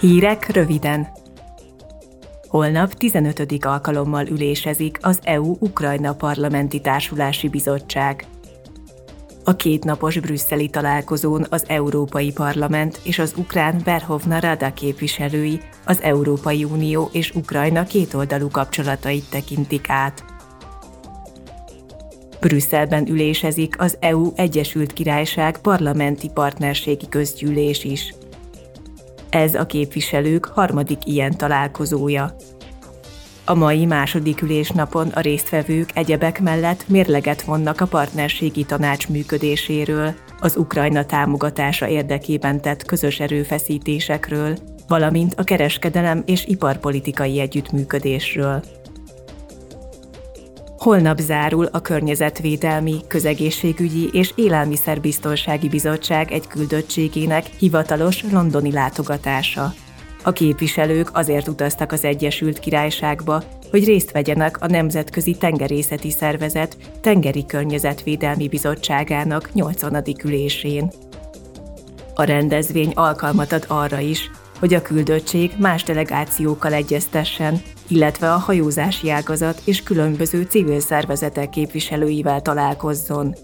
Hírek röviden. Holnap 15. alkalommal ülésezik az EU-Ukrajna Parlamenti Társulási Bizottság. A kétnapos brüsszeli találkozón az Európai Parlament és az ukrán Verhovna Rada képviselői az Európai Unió és Ukrajna kétoldalú kapcsolatait tekintik át. Brüsszelben ülésezik az EU Egyesült Királyság parlamenti partnerségi közgyűlés is. Ez a képviselők harmadik ilyen találkozója. A mai második ülésnapon a résztvevők egyebek mellett mérleget vonnak a partnerségi tanács működéséről, az Ukrajna támogatása érdekében tett közös erőfeszítésekről, valamint a kereskedelem és iparpolitikai együttműködésről. Holnap zárul a Környezetvédelmi, Közegészségügyi és Élelmiszerbiztonsági Bizottság egy küldöttségének hivatalos londoni látogatása. A képviselők azért utaztak az Egyesült Királyságba, hogy részt vegyenek a Nemzetközi Tengerészeti Szervezet Tengeri Környezetvédelmi Bizottságának 80. ülésén. A rendezvény alkalmat ad arra is, hogy a küldöttség más delegációkkal egyeztessen, illetve a hajózási ágazat és különböző civil szervezetek képviselőivel találkozzon.